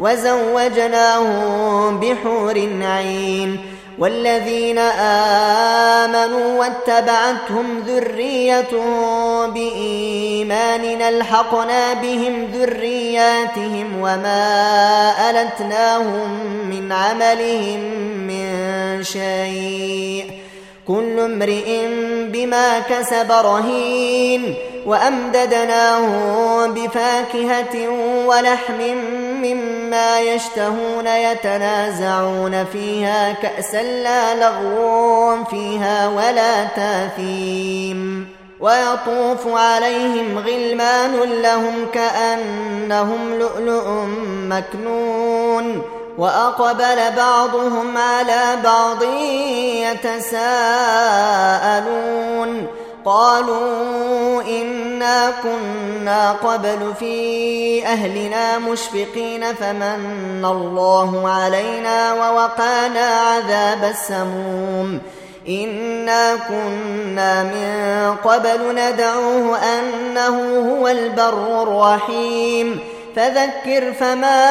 وزوجناهم بحور عين والذين آمنوا واتبعتهم ذريتهم بإيمان ألحقنا بهم ذرياتهم وما ألتناهم من عملهم من شيء كل امرئ بما كسب رهين وأمددناهم بفاكهة ولحم مما يشتهون يتنازعون فيها كأسا لا لغو فيها ولا تاثيم ويطوف عليهم غلمان لهم كأنهم لؤلؤ مكنون وأقبل بعضهم على بعض يتساءلون قالوا إنا كنا قبل في أهلنا مشفقين فمن الله علينا ووقانا عذاب السموم إنا كنا من قبل ندعوه أنه هو البر الرحيم فذكر فما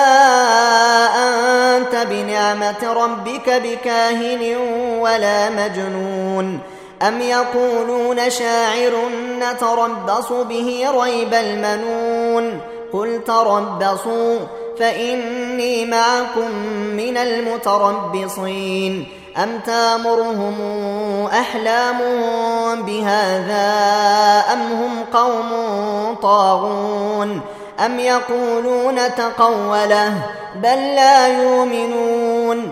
أنت بنعمة ربك بكاهن ولا مجنون أم يقولون شاعر نتربص به ريب المنون قل تربصوا فإني معكم من المتربصين أم تامرهم أحلامهم بهذا أم هم قوم طاغون أم يقولون تقوله بل لا يؤمنون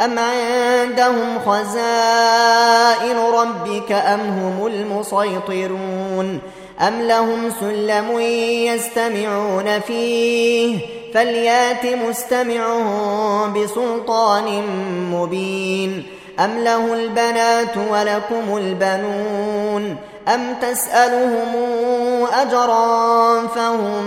أم عندهم خزائن ربك أم هم المسيطرون أم لهم سلم يستمعون فيه فليات مستمعهم بسلطان مبين أم له البنات ولكم البنون أم تسألهم أجرا فهم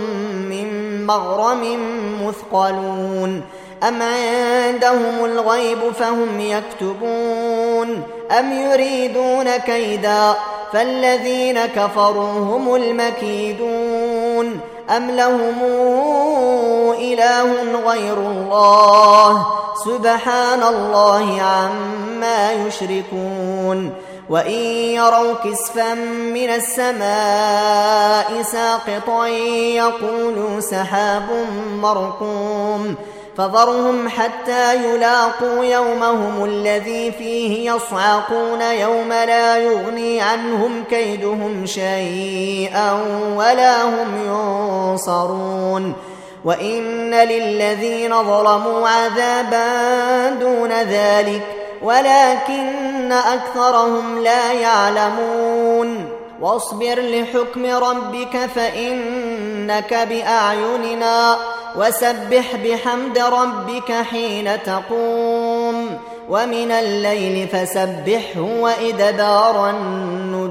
من مغرم مثقلون أم عندهم الغيب فهم يكتبون أم يريدون كيدا فالذين كفروا هم المكيدون أم لهم إله غير الله سبحان الله عما يشركون وإن يروا كسفا من السماء ساقطا يقولوا سحاب مركوم فذرهم حتى يلاقوا يومهم الذي فيه يصعقون يوم لا يغني عنهم كيدهم شيئا ولا هم ينصرون. وإن للذين ظلموا عذابا دون ذلك ولكن أكثرهم لا يعلمون. واصبر لحكم ربك فإنك بأعيننا. وسبح بحمد ربك حين تقوم ومن الليل فسبحه وإدبار النجوم.